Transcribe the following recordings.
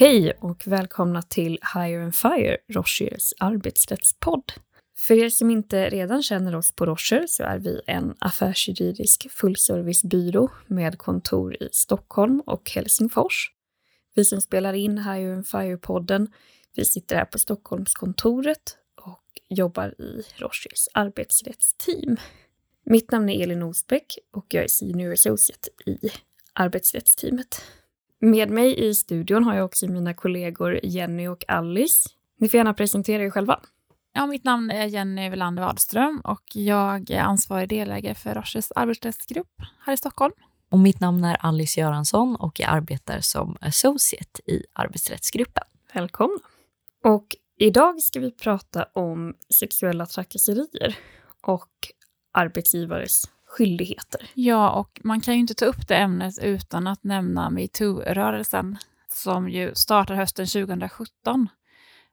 Hej och välkomna till Hire and Fire, Rochers arbetsrättspodd. För er som inte redan känner oss på Rocher så är vi en affärsjuridisk fullservicebyrå med kontor i Stockholm och Helsingfors. Vi som spelar in Hire and Fire-podden, vi sitter här på Stockholmskontoret och jobbar i Rochers arbetsrättsteam. Mitt namn är Elin Osbeck och jag är senior associate i arbetsrättsteamet. Med mig i studion har jag också mina kollegor Jenny och Alice. Ni får gärna presentera er själva. Ja, mitt namn är Jenny Welander Wadström och jag är ansvarig delägare för Roches arbetsrättsgrupp här i Stockholm. Och mitt namn är Alice Göransson och jag arbetar som associate i arbetsrättsgruppen. Välkomna! Och idag ska vi prata om sexuella trakasserier och arbetsgivares skyldigheter. Ja, och man kan ju inte ta upp det ämnet utan att nämna metoo-rörelsen som ju startar hösten 2017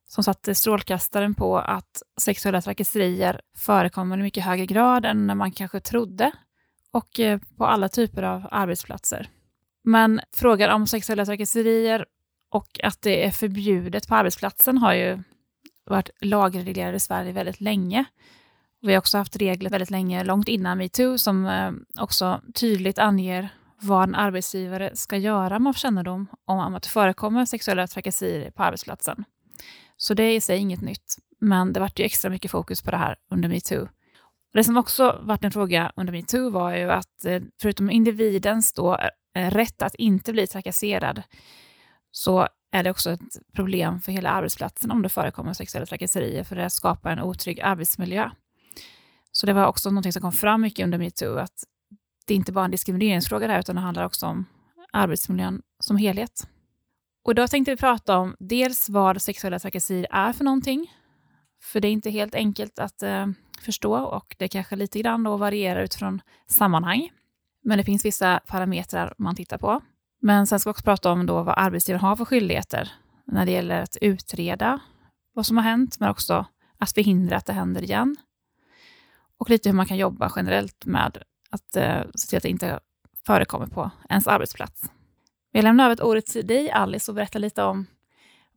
som satte strålkastaren på att sexuella trakasserier förekommer i mycket högre grad än när man kanske trodde och eh, på alla typer av arbetsplatser. Men frågan om sexuella trakasserier och att det är förbjudet på arbetsplatsen har ju varit lagreglerad i Sverige väldigt länge. Vi har också haft regler väldigt länge, långt innan metoo, som eh, också tydligt anger vad en arbetsgivare ska göra om man får kännedom om att det förekommer sexuella trakasserier på arbetsplatsen. Så det är i sig inget nytt, men det vart ju extra mycket fokus på det här under metoo. Det som också varit en fråga under metoo var ju att eh, förutom individens då eh, rätt att inte bli trakasserad, så är det också ett problem för hela arbetsplatsen om det förekommer sexuella trakasserier, för det skapar en otrygg arbetsmiljö. Så det var också något som kom fram mycket under metoo, att det inte bara är en diskrimineringsfråga där, utan det handlar också om arbetsmiljön som helhet. Och idag tänkte vi prata om dels vad sexuella trakasserier är för någonting, för det är inte helt enkelt att eh, förstå och det kanske lite grann då varierar utifrån sammanhang. Men det finns vissa parametrar man tittar på. Men sen ska vi också prata om då vad arbetsgivaren har för skyldigheter när det gäller att utreda vad som har hänt, men också att förhindra att det händer igen och lite hur man kan jobba generellt med att eh, se till att det inte förekommer på ens arbetsplats. Jag lämnar över ordet till dig, Alice, och berätta lite om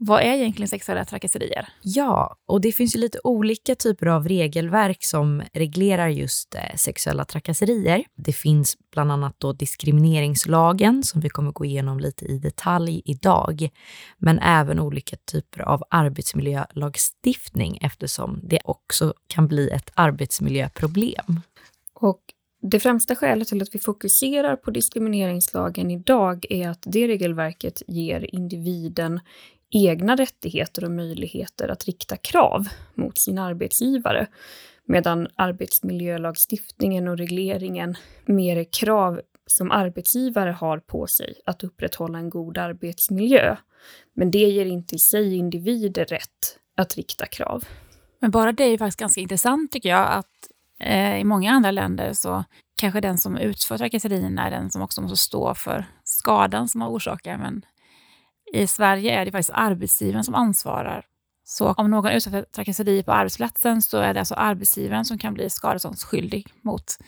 vad är egentligen sexuella trakasserier? Ja, och det finns ju lite olika typer av regelverk som reglerar just eh, sexuella trakasserier. Det finns bland annat då diskrimineringslagen som vi kommer gå igenom lite i detalj idag, men även olika typer av arbetsmiljölagstiftning eftersom det också kan bli ett arbetsmiljöproblem. Och det främsta skälet till att vi fokuserar på diskrimineringslagen idag är att det regelverket ger individen egna rättigheter och möjligheter att rikta krav mot sin arbetsgivare. Medan arbetsmiljölagstiftningen och regleringen mer är krav som arbetsgivare har på sig att upprätthålla en god arbetsmiljö. Men det ger inte i sig individer rätt att rikta krav. Men bara det är ju faktiskt ganska intressant tycker jag, att eh, i många andra länder så kanske den som utför trakasserierna är den som också måste stå för skadan som man orsakar. Men i Sverige är det faktiskt arbetsgivaren som ansvarar. Så om någon utsätts för trakasserier på arbetsplatsen så är det alltså arbetsgivaren som kan bli skadeståndsskyldig mot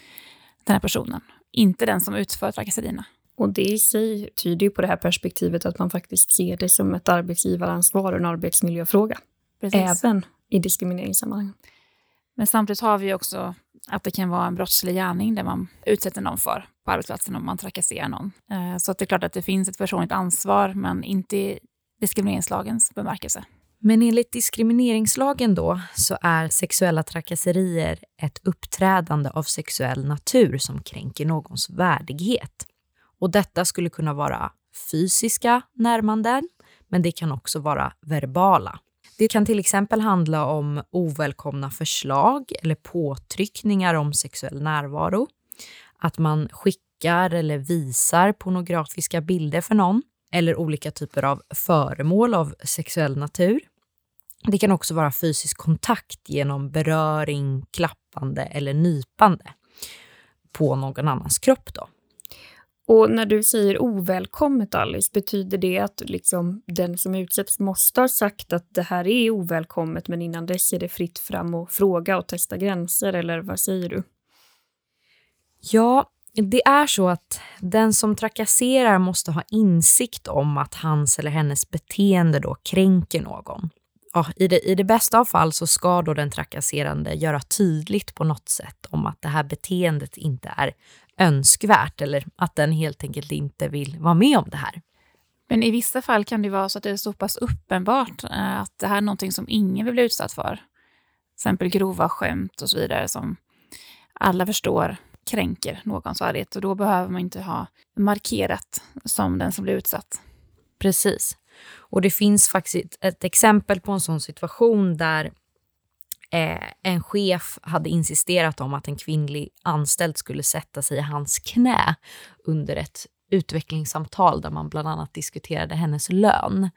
den här personen, inte den som utför trakasserierna. Och det i sig tyder ju på det här perspektivet att man faktiskt ser det som ett arbetsgivaransvar och en arbetsmiljöfråga. Precis. Även i diskrimineringssammanhang. Men samtidigt har vi också att det kan vara en brottslig gärning där man utsätter någon för på arbetsplatsen om man trakasserar någon. Eh, så att det är klart att det finns ett personligt ansvar, men inte i diskrimineringslagens bemärkelse. Men enligt diskrimineringslagen då så är sexuella trakasserier ett uppträdande av sexuell natur som kränker någons värdighet. Och detta skulle kunna vara fysiska närmanden, men det kan också vara verbala. Det kan till exempel handla om ovälkomna förslag eller påtryckningar om sexuell närvaro. Att man skickar eller visar pornografiska bilder för någon eller olika typer av föremål av sexuell natur. Det kan också vara fysisk kontakt genom beröring, klappande eller nypande på någon annans kropp. Då. Och när du säger ovälkommet, Alice, betyder det att liksom den som utsätts måste ha sagt att det här är ovälkommet, men innan dess är det fritt fram och fråga och testa gränser, eller vad säger du? Ja, det är så att den som trakasserar måste ha insikt om att hans eller hennes beteende då kränker någon. Ja, i, det, I det bästa av fall så ska då den trakasserande göra tydligt på något sätt om att det här beteendet inte är önskvärt eller att den helt enkelt inte vill vara med om det här. Men i vissa fall kan det vara så att det är så pass uppenbart eh, att det här är någonting som ingen vill bli utsatt för. Till exempel grova skämt och så vidare som alla förstår kränker någons värdighet och då behöver man inte ha markerat som den som blir utsatt. Precis. Och det finns faktiskt ett exempel på en sån situation där eh, en chef hade insisterat om att en kvinnlig anställd skulle sätta sig i hans knä under ett utvecklingssamtal där man bland annat diskuterade hennes lön.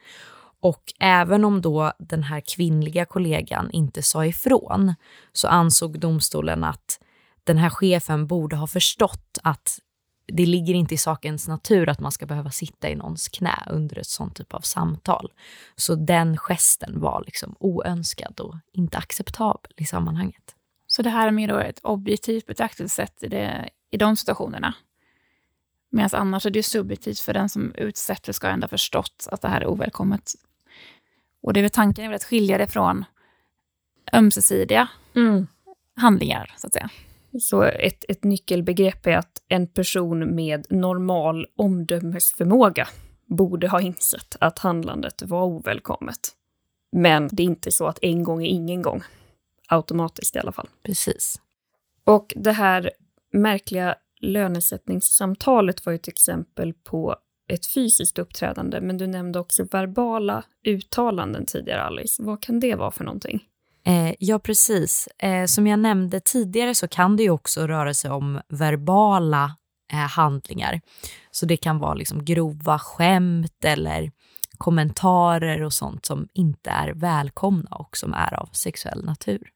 Och även om då den här kvinnliga kollegan inte sa ifrån så ansåg domstolen att den här chefen borde ha förstått att det ligger inte i sakens natur att man ska behöva sitta i någons knä under ett sånt typ av samtal. Så den gesten var liksom oönskad och inte acceptabel i sammanhanget. Så det här är mer då ett objektivt betraktelsesätt i, det, i de situationerna? Medan annars är det subjektivt för den som utsätter ska ändå ha förstått att det här är ovälkommet. Och det är väl tanken är väl att skilja det från ömsesidiga mm. handlingar, så att säga. Så ett, ett nyckelbegrepp är att en person med normal omdömesförmåga borde ha insett att handlandet var ovälkommet. Men det är inte så att en gång är ingen gång. Automatiskt i alla fall. Precis. Och det här märkliga lönesättningssamtalet var ett exempel på ett fysiskt uppträdande, men du nämnde också verbala uttalanden tidigare, Alice. Vad kan det vara för någonting? Eh, ja, precis. Eh, som jag nämnde tidigare så kan det ju också röra sig om verbala eh, handlingar. Så det kan vara liksom grova skämt eller kommentarer och sånt som inte är välkomna och som är av sexuell natur.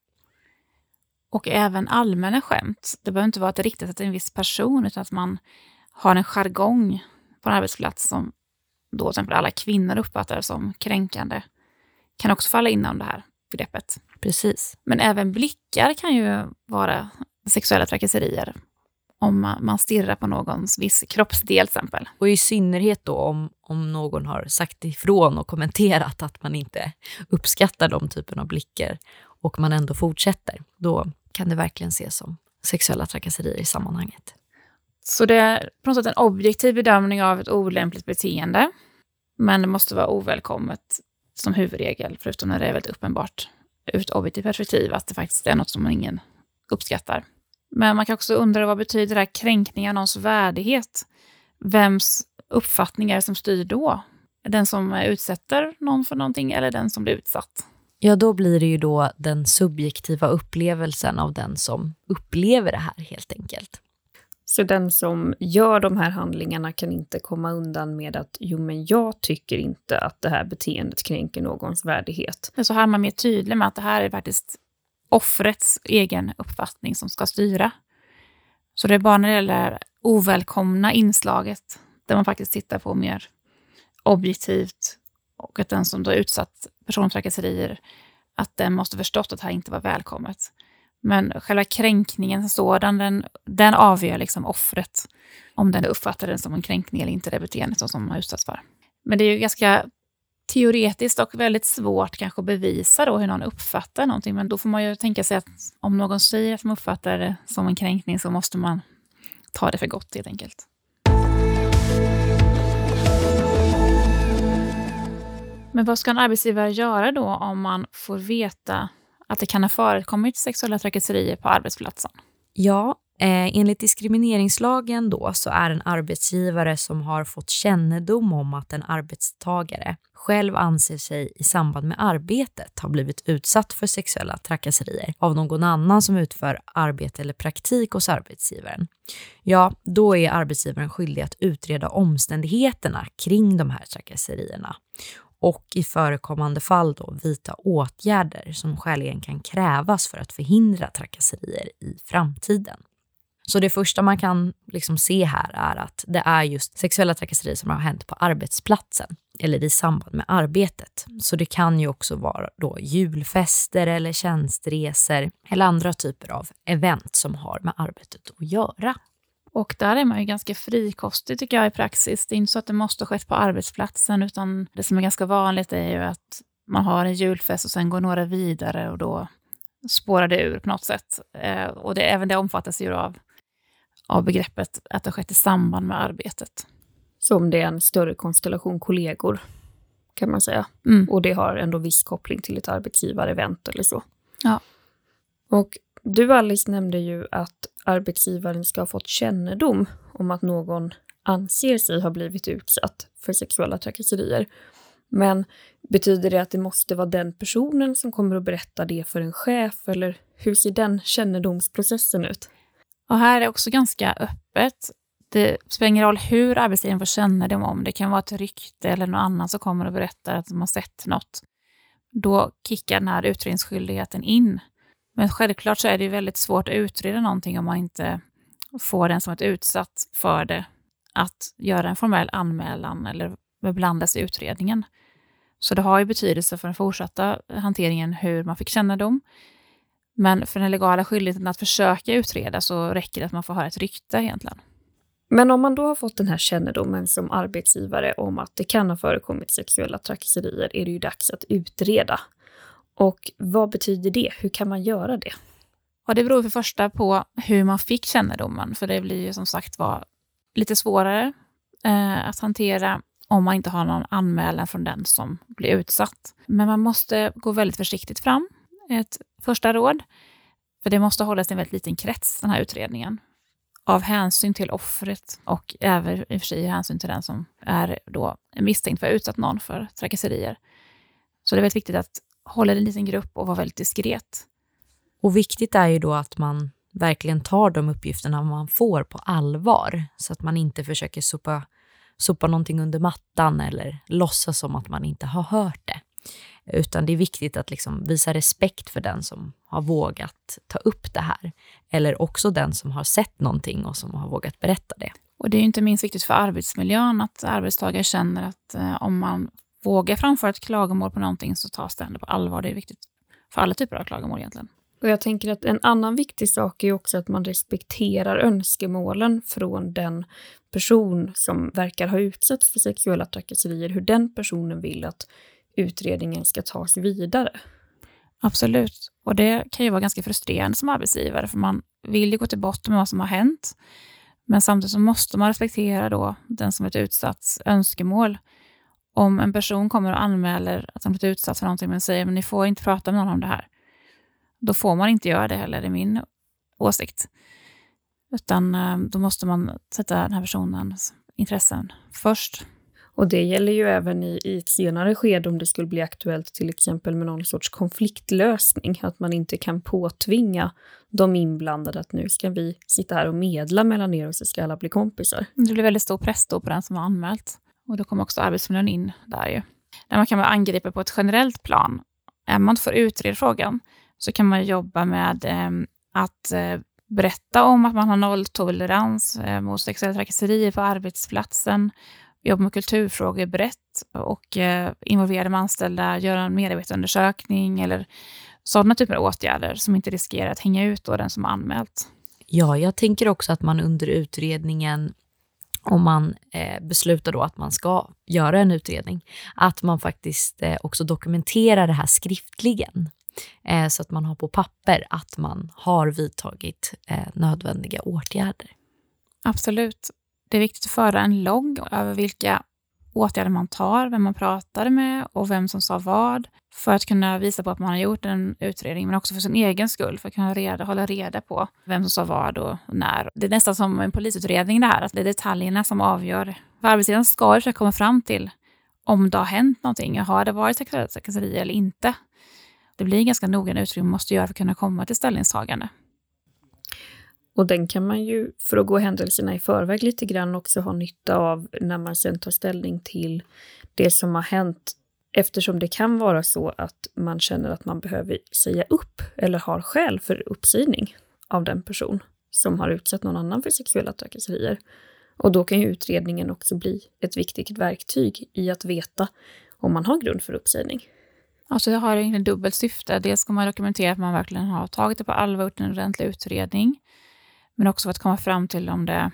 Och även allmänna skämt. Det behöver inte vara att det riktas till en viss person utan att man har en jargong på en arbetsplats som då till exempel alla kvinnor uppfattar som kränkande. Kan också falla inom det här begreppet. Precis. Men även blickar kan ju vara sexuella trakasserier. Om man, stirrar på någons viss kroppsdel till exempel. Och i synnerhet då om, om någon har sagt ifrån och kommenterat att man inte uppskattar de typen av blickar och man ändå fortsätter. Då kan det verkligen ses som sexuella trakasserier i sammanhanget. Så det är på något sätt en objektiv bedömning av ett olämpligt beteende. Men det måste vara ovälkommet som huvudregel, förutom när det är väldigt uppenbart ur ett objektivt perspektiv att det faktiskt är något som ingen uppskattar. Men man kan också undra vad betyder det här kränkning av någons värdighet? Vems uppfattning är det som styr då? Den som utsätter någon för någonting eller den som blir utsatt? Ja, då blir det ju då den subjektiva upplevelsen av den som upplever det här helt enkelt. Så den som gör de här handlingarna kan inte komma undan med att jo, men jag tycker inte att det här beteendet kränker någons värdighet. Men så här är man mer tydlig med att det här är faktiskt offrets egen uppfattning som ska styra. Så det är bara när det gäller ovälkomna inslaget där man faktiskt tittar på mer objektivt och att den som då utsatt persontrakasserier, att den måste förstått att det här inte var välkommet. Men själva kränkningen som sådan, den, den avgör liksom offret om den uppfattar den som en kränkning eller inte, det beteendet som, man har utsatts för. Men det är ju ganska teoretiskt och väldigt svårt kanske att bevisa då hur någon uppfattar någonting. Men då får man ju tänka sig att om någon säger att de uppfattar det som en kränkning så måste man ta det för gott helt enkelt. Men vad ska en arbetsgivare göra då om man får veta att det kan ha förekommit sexuella trakasserier på arbetsplatsen? Ja, eh, enligt diskrimineringslagen då så är en arbetsgivare som har fått kännedom om att en arbetstagare själv anser sig i samband med arbetet ha blivit utsatt för sexuella trakasserier av någon annan som utför arbete eller praktik hos arbetsgivaren. Ja, då är arbetsgivaren skyldig att utreda omständigheterna kring de här trakasserierna och i förekommande fall då vidta åtgärder som skäligen kan krävas för att förhindra trakasserier i framtiden. Så det första man kan liksom se här är att det är just sexuella trakasserier som har hänt på arbetsplatsen eller i samband med arbetet. Så det kan ju också vara då julfester eller tjänstresor eller andra typer av event som har med arbetet att göra. Och där är man ju ganska frikostig tycker jag i praxis. Det är inte så att det måste ha skett på arbetsplatsen, utan det som är ganska vanligt är ju att man har en julfest och sen går några vidare och då spårar det ur på något sätt. Eh, och det, även det omfattas ju av, av begreppet att det har skett i samband med arbetet. Som det är en större konstellation kollegor, kan man säga. Mm. Och det har ändå viss koppling till ett arbetsgivarevent eller så. Ja. Och du Alice nämnde ju att arbetsgivaren ska ha fått kännedom om att någon anser sig ha blivit utsatt för sexuella trakasserier. Men betyder det att det måste vara den personen som kommer att berätta det för en chef eller hur ser den kännedomsprocessen ut? Och här är också ganska öppet. Det spelar ingen roll hur arbetsgivaren får kännedom om det. kan vara ett rykte eller någon annan som kommer och berättar att de har sett något. Då kickar den här utredningsskyldigheten in. Men självklart så är det ju väldigt svårt att utreda någonting om man inte får den som är utsatt för det att göra en formell anmälan eller beblandas i utredningen. Så det har ju betydelse för den fortsatta hanteringen hur man fick kännedom. Men för den legala skyldigheten att försöka utreda så räcker det att man får höra ett rykte egentligen. Men om man då har fått den här kännedomen som arbetsgivare om att det kan ha förekommit sexuella trakasserier är det ju dags att utreda. Och vad betyder det? Hur kan man göra det? Ja, det beror för första på hur man fick kännedomen, för det blir ju som sagt var lite svårare eh, att hantera om man inte har någon anmälan från den som blir utsatt. Men man måste gå väldigt försiktigt fram. Ett första råd, för det måste hållas i en väldigt liten krets, den här utredningen. Av hänsyn till offret och även i och för sig hänsyn till den som är då misstänkt för att ha utsatt någon för trakasserier. Så det är väldigt viktigt att hålla en liten grupp och vara väldigt diskret. Och viktigt är ju då att man verkligen tar de uppgifterna man får på allvar, så att man inte försöker sopa, sopa någonting under mattan eller låtsas som att man inte har hört det. Utan det är viktigt att liksom visa respekt för den som har vågat ta upp det här. Eller också den som har sett någonting och som har vågat berätta det. Och det är inte minst viktigt för arbetsmiljön att arbetstagare känner att eh, om man vågar framföra ett klagomål på någonting så tas det ändå på allvar. Det är viktigt för alla typer av klagomål egentligen. Och jag tänker att en annan viktig sak är också att man respekterar önskemålen från den person som verkar ha utsatts för sexuella trakasserier, hur den personen vill att utredningen ska tas vidare. Absolut. Och det kan ju vara ganska frustrerande som arbetsgivare, för man vill ju gå till botten med vad som har hänt. Men samtidigt så måste man respektera då den som är utsatts önskemål. Om en person kommer och anmäler att han blivit utsatt för någonting, men säger att ni får inte prata med någon om det här, då får man inte göra det heller, i min åsikt. Utan eh, då måste man sätta den här personens intressen först. Och det gäller ju även i, i ett senare skede om det skulle bli aktuellt till exempel med någon sorts konfliktlösning. Att man inte kan påtvinga de inblandade att nu ska vi sitta här och medla mellan er och så ska alla bli kompisar. Det blir väldigt stor press då på den som har anmält. Och då kommer också arbetsmiljön in där ju. Där man kan vara angripa på ett generellt plan. Är man för får utreda frågan så kan man jobba med eh, att eh, berätta om att man har nolltolerans eh, mot sexuella trakasserier på arbetsplatsen, jobba med kulturfrågor brett och eh, involvera de anställda, göra en medarbetarundersökning eller sådana typer av åtgärder som inte riskerar att hänga ut då den som har anmält. Ja, jag tänker också att man under utredningen om man eh, beslutar då att man ska göra en utredning, att man faktiskt eh, också dokumenterar det här skriftligen. Eh, så att man har på papper att man har vidtagit eh, nödvändiga åtgärder. Absolut. Det är viktigt att föra en logg över vilka åtgärder man tar, vem man pratade med och vem som sa vad, för att kunna visa på att man har gjort en utredning, men också för sin egen skull, för att kunna reda, hålla reda på vem som sa vad och när. Det är nästan som en polisutredning det här, att det är detaljerna som avgör. För arbetsgivaren ska ju försöka komma fram till om det har hänt någonting, har det varit sexuella trakasserier eller inte? Det blir en ganska noggrann utredning man måste göra för att kunna komma till ställningstagande. Och den kan man ju, för att gå händelserna i förväg lite grann, också ha nytta av när man sen tar ställning till det som har hänt. Eftersom det kan vara så att man känner att man behöver säga upp eller har skäl för uppsägning av den person som har utsatt någon annan för sexuella trakasserier. Och då kan ju utredningen också bli ett viktigt verktyg i att veta om man har grund för uppsägning. Alltså det har egentligen dubbelt syfte. Dels ska man dokumentera att man verkligen har tagit det på allvar, och gjort en ordentlig utredning. Men också för att komma fram till om det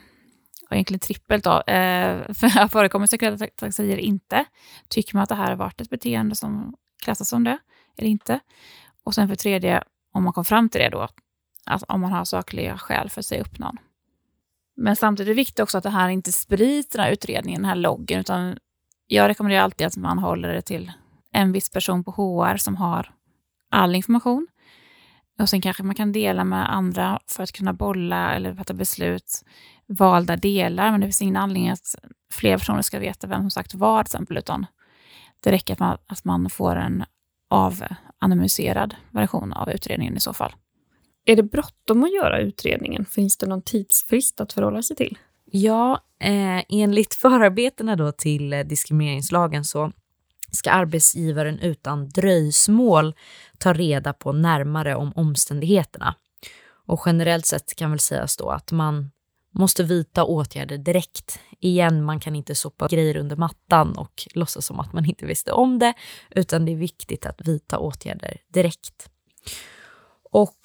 och egentligen trippelt då, eh, förekommer sexuella trakasserier inte? Tycker man att det här har varit ett beteende som klassas som det eller inte? Och sen för tredje, om man kom fram till det då, att om man har sakliga skäl för att säga upp någon. Men samtidigt är det viktigt också att det här inte sprids, den här utredningen, den här loggen, utan jag rekommenderar alltid att man håller det till en viss person på HR som har all information. Och sen kanske man kan dela med andra för att kunna bolla eller fatta beslut valda delar, men det finns ingen anledning att fler personer ska veta vem som sagt vad, till exempel, utan det räcker att man, att man får en avanonymiserad version av utredningen i så fall. Är det bråttom att göra utredningen? Finns det någon tidsfrist att förhålla sig till? Ja, eh, enligt förarbetena då till eh, diskrimineringslagen så ska arbetsgivaren utan dröjsmål ta reda på närmare om omständigheterna. Och generellt sett kan väl sägas då att man måste vidta åtgärder direkt. Igen, man kan inte sopa grejer under mattan och låtsas som att man inte visste om det, utan det är viktigt att vidta åtgärder direkt. Och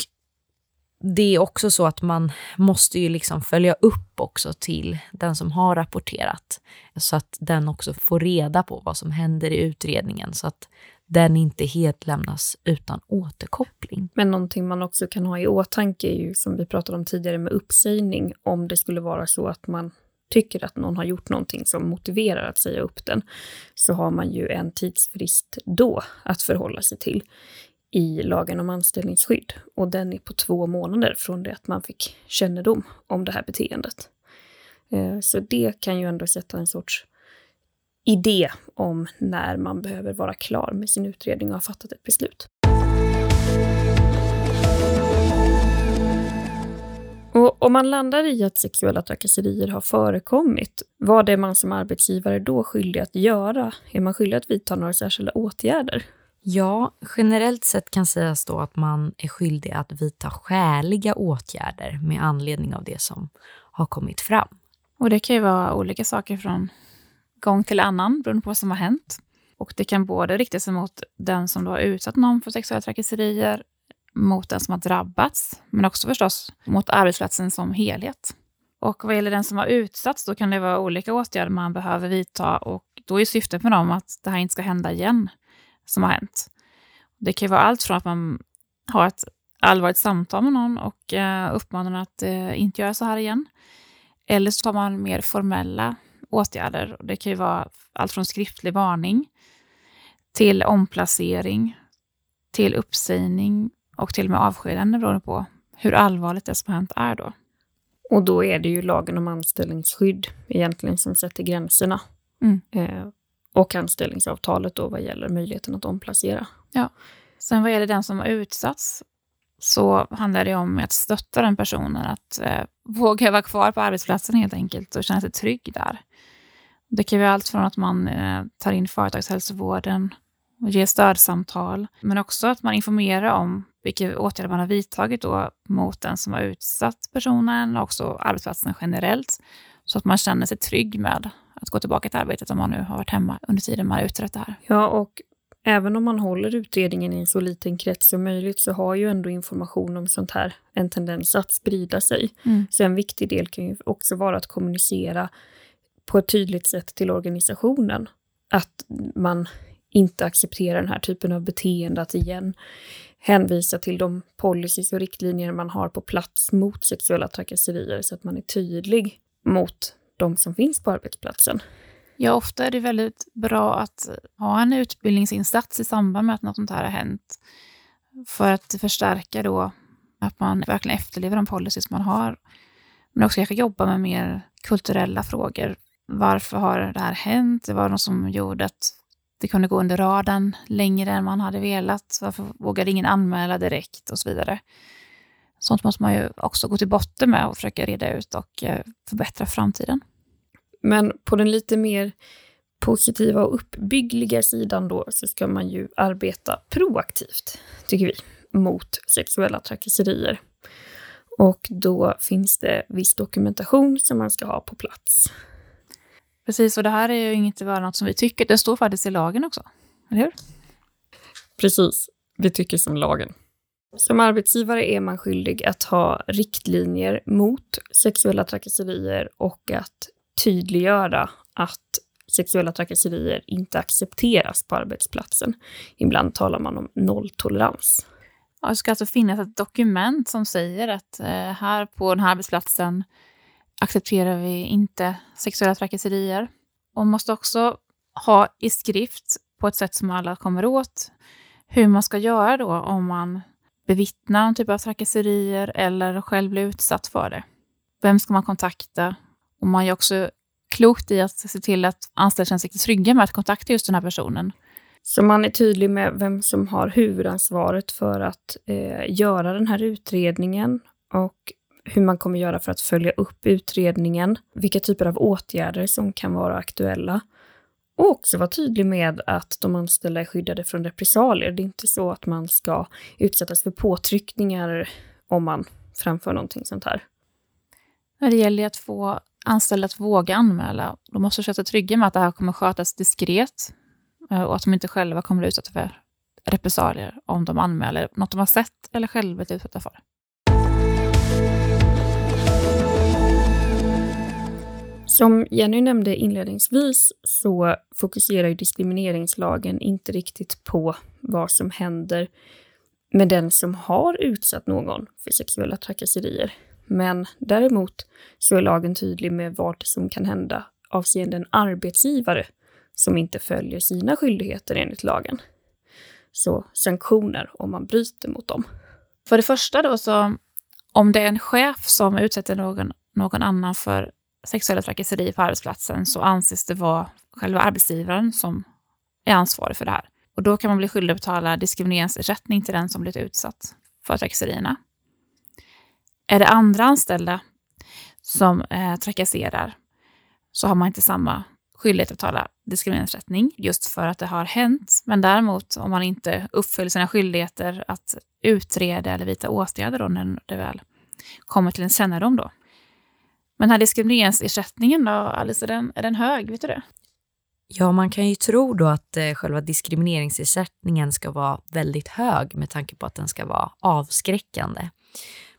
det är också så att man måste ju liksom följa upp också till den som har rapporterat så att den också får reda på vad som händer i utredningen så att den inte helt lämnas utan återkoppling. Men någonting man också kan ha i åtanke är ju som vi pratade om tidigare med uppsägning. Om det skulle vara så att man tycker att någon har gjort någonting som motiverar att säga upp den, så har man ju en tidsfrist då att förhålla sig till i lagen om anställningsskydd. Och den är på två månader från det att man fick kännedom om det här beteendet. Eh, så det kan ju ändå sätta en sorts idé om när man behöver vara klar med sin utredning och ha fattat ett beslut. Och om man landar i att sexuella trakasserier har förekommit, vad är man som arbetsgivare då skyldig att göra? Är man skyldig att vidta några särskilda åtgärder? Ja, generellt sett kan sägas då att man är skyldig att vidta skäliga åtgärder med anledning av det som har kommit fram. Och det kan ju vara olika saker från gång till annan beroende på vad som har hänt. Och det kan både rikta sig mot den som då har utsatt någon för sexuella trakasserier, mot den som har drabbats, men också förstås mot arbetsplatsen som helhet. Och vad gäller den som har utsatts, då kan det vara olika åtgärder man behöver vidta och då är syftet med dem att det här inte ska hända igen som har hänt. Det kan vara allt från att man har ett allvarligt samtal med någon och eh, uppmanar att eh, inte göra så här igen. Eller så tar man mer formella åtgärder. Det kan ju vara allt från skriftlig varning till omplacering, till uppsägning och till och med avskedande beroende på hur allvarligt det som har hänt är då. Och då är det ju lagen om anställningsskydd egentligen som sätter gränserna. Mm. Eh, och anställningsavtalet då vad gäller möjligheten att omplacera. Ja. Sen vad gäller den som har utsatts så handlar det om att stötta den personen att eh, våga vara kvar på arbetsplatsen helt enkelt och känna sig trygg där. Det kan vara allt från att man eh, tar in företagshälsovården och ger stödsamtal, men också att man informerar om vilka åtgärder man har vidtagit då mot den som har utsatt personen och också arbetsplatsen generellt, så att man känner sig trygg med att gå tillbaka till arbetet om man nu har varit hemma under tiden man har utrett det här. Ja, och även om man håller utredningen i en så liten krets som möjligt så har ju ändå information om sånt här en tendens att sprida sig. Mm. Så en viktig del kan ju också vara att kommunicera på ett tydligt sätt till organisationen att man inte accepterar den här typen av beteende, att igen hänvisa till de policies och riktlinjer man har på plats mot sexuella trakasserier så att man är tydlig mot de som finns på arbetsplatsen. Ja, ofta är det väldigt bra att ha en utbildningsinsats i samband med att något sånt här har hänt. För att förstärka då att man verkligen efterlever de policies man har. Men också kanske jobba med mer kulturella frågor. Varför har det här hänt? Det var något som gjorde att det kunde gå under radarn längre än man hade velat. Varför vågade ingen anmäla direkt och så vidare. Sånt måste man ju också gå till botten med och försöka reda ut och eh, förbättra framtiden. Men på den lite mer positiva och uppbyggliga sidan då så ska man ju arbeta proaktivt, tycker vi, mot sexuella trakasserier. Och då finns det viss dokumentation som man ska ha på plats. Precis, och det här är ju inte bara något som vi tycker, det står faktiskt i lagen också, eller hur? Precis, vi tycker som lagen. Som arbetsgivare är man skyldig att ha riktlinjer mot sexuella trakasserier och att tydliggöra att sexuella trakasserier inte accepteras på arbetsplatsen. Ibland talar man om nolltolerans. Ja, det ska alltså finnas ett dokument som säger att eh, här på den här arbetsplatsen accepterar vi inte sexuella trakasserier. Och man måste också ha i skrift på ett sätt som alla kommer åt hur man ska göra då om man bevittnar någon typ av trakasserier eller själv blir utsatt för det. Vem ska man kontakta? Och man är också klokt i att se till att anställda känner sig trygga med att kontakta just den här personen. Så man är tydlig med vem som har huvudansvaret för att eh, göra den här utredningen och hur man kommer göra för att följa upp utredningen, vilka typer av åtgärder som kan vara aktuella. Och också vara tydlig med att de anställda är skyddade från repressalier. Det är inte så att man ska utsättas för påtryckningar om man framför någonting sånt här. När det gäller att få anställda att våga anmäla, de måste känna sig trygga med att det här kommer skötas diskret eh, och att de inte själva kommer bli utsatta för repressalier om de anmäler något de har sett eller själva blivit utsatta för. Som Jenny nämnde inledningsvis så fokuserar ju diskrimineringslagen inte riktigt på vad som händer med den som har utsatt någon för sexuella trakasserier. Men däremot så är lagen tydlig med vad som kan hända avseende en arbetsgivare som inte följer sina skyldigheter enligt lagen. Så sanktioner om man bryter mot dem. För det första då så, om det är en chef som utsätter någon, någon annan för sexuella trakasserier på arbetsplatsen så anses det vara själva arbetsgivaren som är ansvarig för det här. Och då kan man bli skyldig att betala diskrimineringsersättning till den som blivit utsatt för trakasserierna. Är det andra anställda som eh, trakasserar så har man inte samma skyldighet att betala diskrimineringsersättning just för att det har hänt. Men däremot om man inte uppfyller sina skyldigheter att utreda eller vidta åtgärder då när det väl kommer till en kännedom då. Men den här diskrimineringsersättningen då, Alice, är den, är den hög? Vet du det? Ja, man kan ju tro då att eh, själva diskrimineringsersättningen ska vara väldigt hög med tanke på att den ska vara avskräckande.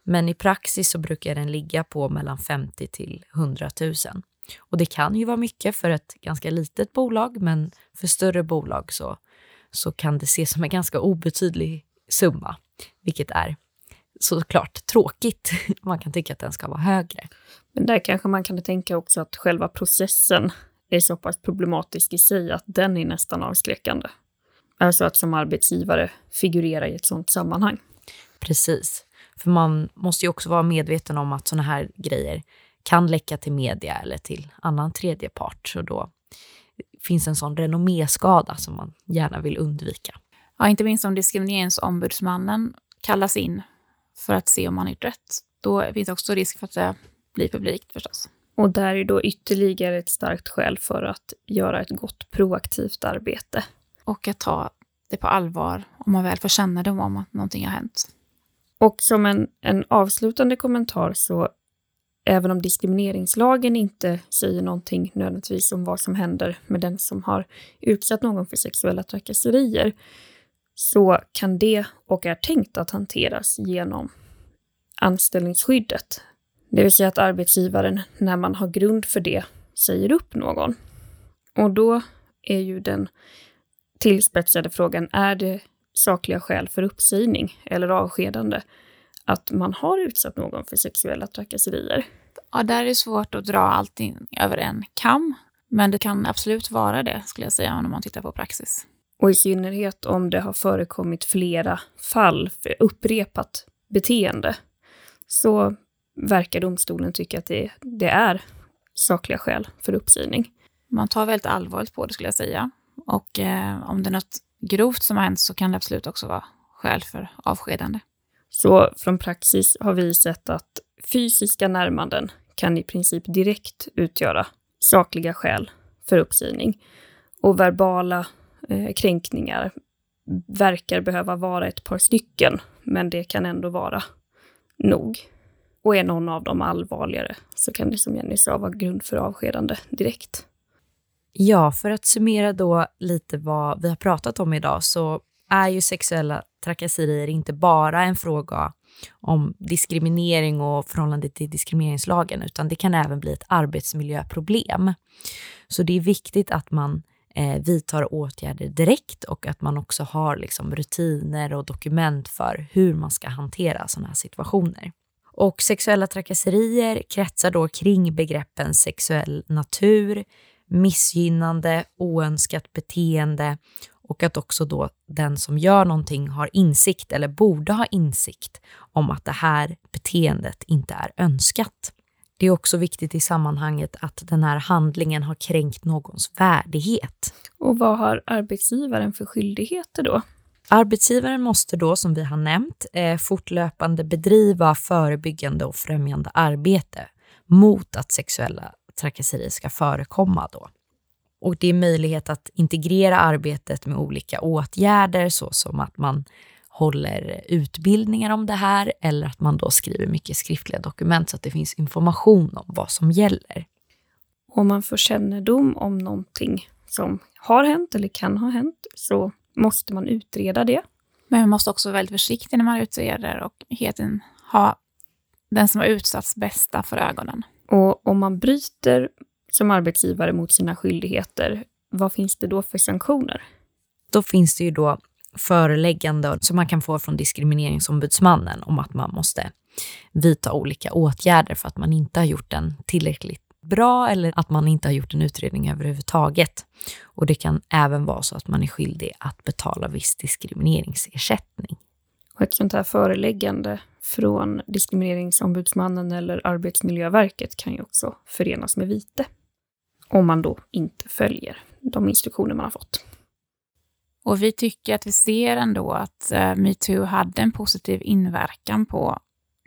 Men i praxis så brukar den ligga på mellan 50 till 100 000. Och det kan ju vara mycket för ett ganska litet bolag, men för större bolag så, så kan det ses som en ganska obetydlig summa, vilket är såklart tråkigt. Man kan tycka att den ska vara högre. Men där kanske man kan tänka också att själva processen är så pass problematisk i sig att den är nästan avskräckande. Alltså att som arbetsgivare figurera i ett sådant sammanhang. Precis. För man måste ju också vara medveten om att sådana här grejer kan läcka till media eller till annan tredje part. Så då finns en sån renomméskada som man gärna vill undvika. Ja, inte minst om diskrimineringsombudsmannen kallas in för att se om man har gjort rätt. Då finns också risk för att det blir publikt förstås. Och där är då ytterligare ett starkt skäl för att göra ett gott proaktivt arbete. Och att ta det på allvar om man väl får kännedom om att någonting har hänt. Och som en, en avslutande kommentar så även om diskrimineringslagen inte säger någonting nödvändigtvis om vad som händer med den som har utsatt någon för sexuella trakasserier, så kan det och är tänkt att hanteras genom anställningsskyddet. Det vill säga att arbetsgivaren, när man har grund för det, säger upp någon. Och då är ju den tillspetsade frågan, är det sakliga skäl för uppsägning eller avskedande att man har utsatt någon för sexuella trakasserier? Ja, där är det svårt att dra allting över en kam, men det kan absolut vara det, skulle jag säga, om man tittar på praxis. Och i synnerhet om det har förekommit flera fall för upprepat beteende, så verkar domstolen tycka att det, det är sakliga skäl för uppsägning. Man tar väldigt allvarligt på det, skulle jag säga. Och eh, om det är något grovt som har hänt så kan det absolut också vara skäl för avskedande. Så från praxis har vi sett att fysiska närmanden kan i princip direkt utgöra sakliga skäl för uppsägning. Och verbala eh, kränkningar verkar behöva vara ett par stycken, men det kan ändå vara nog. Och är någon av dem allvarligare så kan det som Jenny sa vara grund för avskedande direkt. Ja, för att summera då lite vad vi har pratat om idag så är ju sexuella trakasserier inte bara en fråga om diskriminering och förhållande till diskrimineringslagen, utan det kan även bli ett arbetsmiljöproblem. Så det är viktigt att man eh, vidtar åtgärder direkt och att man också har liksom, rutiner och dokument för hur man ska hantera sådana här situationer. Och sexuella trakasserier kretsar då kring begreppen sexuell natur, missgynnande, oönskat beteende och att också då den som gör någonting har insikt eller borde ha insikt om att det här beteendet inte är önskat. Det är också viktigt i sammanhanget att den här handlingen har kränkt någons värdighet. Och vad har arbetsgivaren för skyldigheter då? Arbetsgivaren måste då, som vi har nämnt, eh, fortlöpande bedriva förebyggande och främjande arbete mot att sexuella trakasserier ska förekomma då. Och det är möjlighet att integrera arbetet med olika åtgärder såsom att man håller utbildningar om det här eller att man då skriver mycket skriftliga dokument så att det finns information om vad som gäller. Om man får kännedom om någonting som har hänt eller kan ha hänt så måste man utreda det. Men man måste också vara väldigt försiktig när man utreder och heten ha den som har utsatts bästa för ögonen. Och om man bryter som arbetsgivare mot sina skyldigheter, vad finns det då för sanktioner? Då finns det ju då föreläggande som man kan få från Diskrimineringsombudsmannen om att man måste vidta olika åtgärder för att man inte har gjort en tillräckligt bra eller att man inte har gjort en utredning överhuvudtaget. Och det kan även vara så att man är skyldig att betala viss diskrimineringsersättning. Och ett sånt här föreläggande från Diskrimineringsombudsmannen eller Arbetsmiljöverket kan ju också förenas med vite. Om man då inte följer de instruktioner man har fått. Och vi tycker att vi ser ändå att uh, metoo hade en positiv inverkan på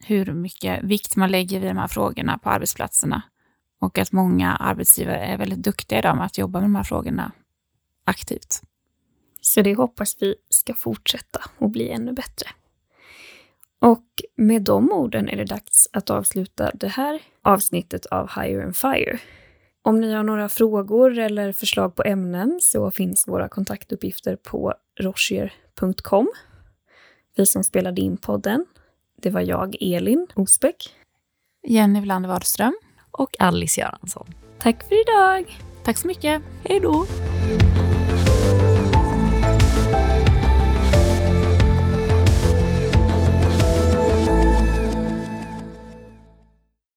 hur mycket vikt man lägger vid de här frågorna på arbetsplatserna. Och att många arbetsgivare är väldigt duktiga idag med att jobba med de här frågorna aktivt. Så det hoppas vi ska fortsätta och bli ännu bättre. Och med de orden är det dags att avsluta det här avsnittet av Higher and Fire. Om ni har några frågor eller förslag på ämnen så finns våra kontaktuppgifter på rochier.com. Vi som spelade in podden, det var jag, Elin Osbeck. Jenny Wlander Wadström. Och Alice Göransson. Tack för idag! Tack så mycket. Hej då!